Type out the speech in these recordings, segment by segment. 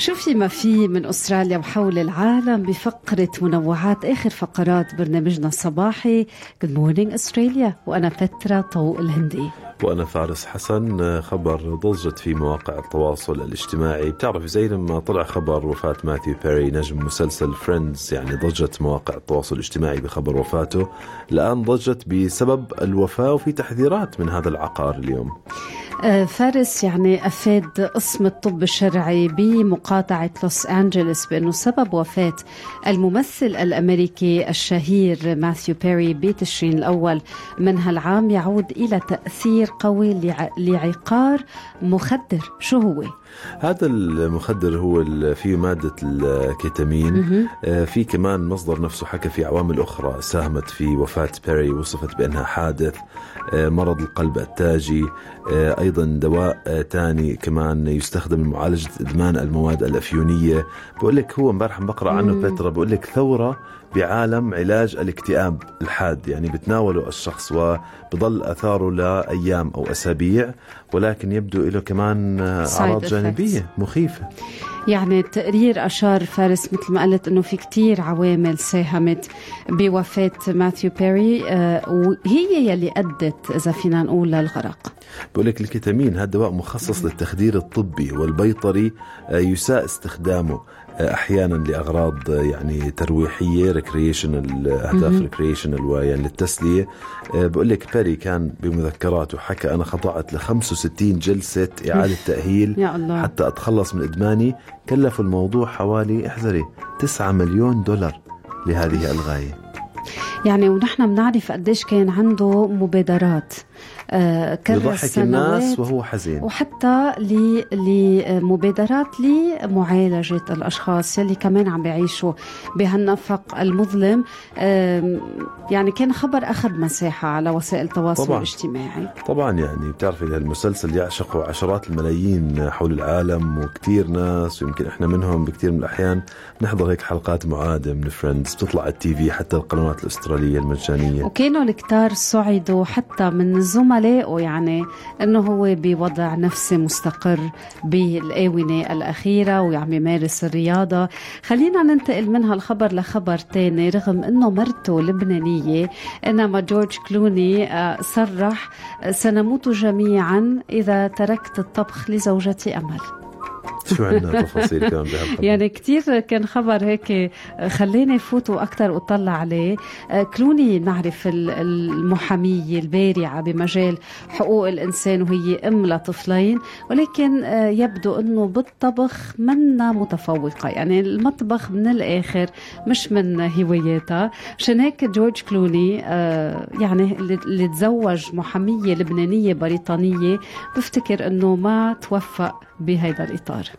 شوفي ما في من أستراليا وحول العالم بفقرة منوعات آخر فقرات برنامجنا الصباحي. Good Morning Australia. وأنا بترا طوق الهندي. وأنا فارس حسن. خبر ضجت في مواقع التواصل الاجتماعي. بتعرف زي لما طلع خبر وفاة ماثيو بيري نجم مسلسل فريندز يعني ضجت مواقع التواصل الاجتماعي بخبر وفاته. الآن ضجت بسبب الوفاة وفي تحذيرات من هذا العقار اليوم. فارس يعني أفاد قسم الطب الشرعي بمقاطعة لوس أنجلوس بأنه سبب وفاة الممثل الأمريكي الشهير ماثيو بيري بتشرين الأول. من هالعام يعود إلى تأثير قوي لعقار مخدر. شو هو؟ هذا المخدر هو فيه مادة الكيتامين. آه، في كمان مصدر نفسه حكى في عوامل أخرى ساهمت في وفاة بيري وصفت بأنها حادث آه، مرض القلب التاجي آه، أيضا دواء تاني كمان يستخدم لمعالجة إدمان المواد الأفيونية. بقول لك هو امبارح بقرأ عنه بترا بقول لك ثورة بعالم علاج الاكتئاب الحاد. يعني بتناوله الشخص وبضل أثاره لأيام أو أسابيع ولكن يبدو له كمان أعراض جانبية مخيفة. يعني التقرير أشار فارس مثل ما قلت أنه في كتير عوامل ساهمت بوفاة ماثيو بيري آه، وهي يلي أدت إذا فينا نقول للغرق. بقول لك الكتامين هذا دواء مخصص للتخدير الطبي والبيطري آه، يساء استخدامه. أحيانا لأغراض يعني ترويحية recreational أهداف recreational ويعني للتسلية. آه، بقول لك بيري كان بمذكراته حكى أنا خضعت ل 65 جلسة إعادة تأهيل يا الله. حتى أتخلص من إدماني. كلف الموضوع حوالي احذري 9 مليون دولار لهذه الغاية. يعني ونحن بنعرف قديش كان عنده مبادرات. آه، يضحك الناس وهو حزين. وحتى لمبادرات لمعالجة الأشخاص يلي كمان عم بيعيشوا بهالنفق المظلم. يعني كان خبر أخذ مساحة على وسائل التواصل طبعا. الاجتماعي. طبعا يعني بتعرفي المسلسل يعشقه عشرات الملايين حول العالم وكثير ناس ويمكن إحنا منهم بكثير من الأحيان نحضر هيك حلقات معادة من فريندز بتطلع على التي في حتى القنوات الأسترالية المجانية. وكانوا الكتار صعدوا حتى من زملائه يعني إنه هو بوضع نفسي مستقر بالآونة الأخيرة وعم يمارس الرياضة. خلينا ننتقل من هالخبر لخبر تاني رغم إنه مرته لبنانية إنما جورج كلوني آه، صرح سنموت جميعا إذا تركت الطبخ لزوجتي أمل. شو عندنا تفاصيل كمان يعني كثير كان خبر هيك خليني فوت وأكثر وأطلع عليه. كلوني نعرف المحامية البارعة بمجال حقوق الإنسان وهي أم لطفلين ولكن يبدو إنه بالطبخ منا متفوقة. يعني المطبخ من الآخر مش من هواياتها. عشان هيك جورج كلوني يعني اللي تزوج محامية لبنانية بريطانية بفتكر إنه ما توفق بهذا الإطار.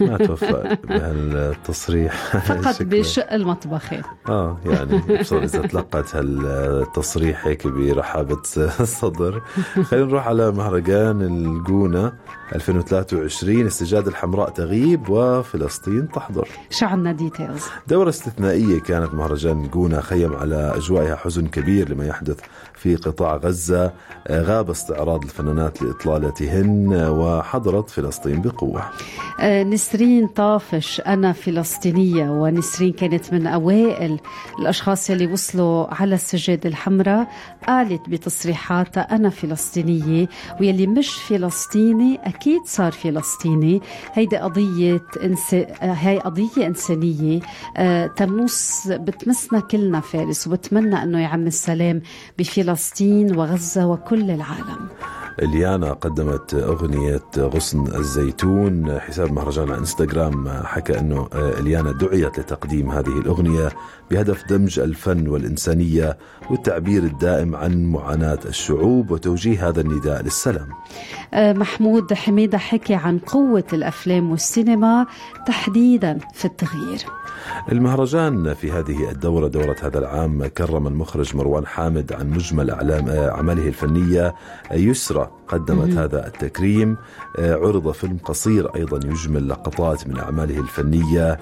ما توفق بهالتصريح. فقط بشق المطبخين آه يعني بصراحة إذا تلقت هالتصريح هيك برحابة الصدر. خلينا نروح على مهرجان الجونة 2023 السجادة الحمراء تغيب وفلسطين تحضر. شو عنا ديتيلز دورة استثنائية كانت مهرجان الجونة خيم على أجوائها حزن كبير لما يحدث في قطاع غزة غاب استعراض الفنانات لإطلالتهن وحضرت فلسطين بقوة. آه، نسرين طافش أنا فلسطينية ونسرين كانت من أوائل الأشخاص اللي وصلوا على السجادة الحمراء. قالت بتصريحاتها أنا فلسطينية ويلي مش فلسطيني أكيد صار فلسطيني. هيدي قضية إنس... هاي قضية إنسانية آه، تمس بتمسنا كلنا فارس وبتمنى أنه يعم السلام بفلسطين وغزة وكل العالم. إليانا قدمت أغنية غصن الزيتون حساب مهرجان على إنستغرام حكى أنه إليانا دعيت لتقديم هذه الأغنية بهدف دمج الفن والإنسانية والتعبير الدائم عن معاناة الشعوب وتوجيه هذا النداء للسلام. آه، محمود حميدة حكي عن قوة الأفلام والسينما تحديدا في التغيير. المهرجان في هذه الدورة دورة هذا العام كرم المخرج مروان حامد عن مجمل أعلام أعماله الفنية يسرى قدمت. هذا التكريم. عرض فيلم قصير أيضا يجمل لقطات من أعماله الفنية.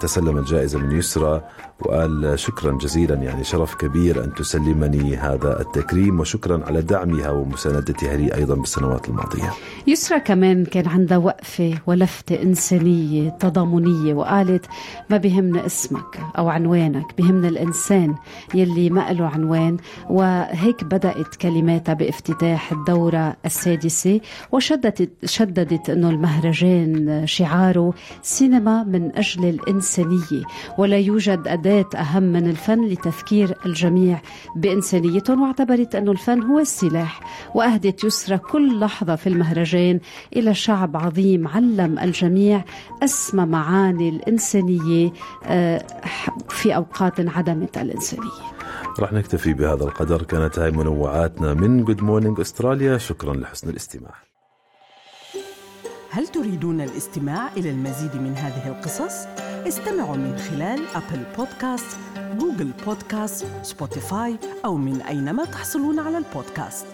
تسلم الجائزة من يسرى وقال شكرا جزيلا يعني شرف كبير أن تسلمني هذا التكريم وشكرا على دعمها ومساندتها لي أيضا بالسنوات الماضية. يسرى كمان كان عندها وقفة ولفتة إنسانية تضامنية وقالت ما بيهمنا اسمك أو عنوانك بيهمنا الإنسان يلي ما له عنوان. وهيك بدأت كلماتها بافتتاح الدورة السادسة وشددت شددت أنه المهرجان شعاره سينما من أجل الإنسانية ولا يوجد أداة أهم من الفن لتذكير الجميع بإنسانيتهم واعتبرت أنه الفن هو السلاح وأهدت يسرى كل لحظة في المهرجان إلى شعب عظيم علم الجميع أسمى معاني الإنسانية. آه، في أوقات عدمت الإنسانية رح نكتفي بهذا القدر. كانت هاي منوعاتنا من Good Morning Australia شكرا لحسن الاستماع. هل تريدون الاستماع إلى المزيد من هذه القصص؟ استمعوا من خلال Apple Podcasts، Google Podcasts، Spotify أو من أينما تحصلون على البودكاست.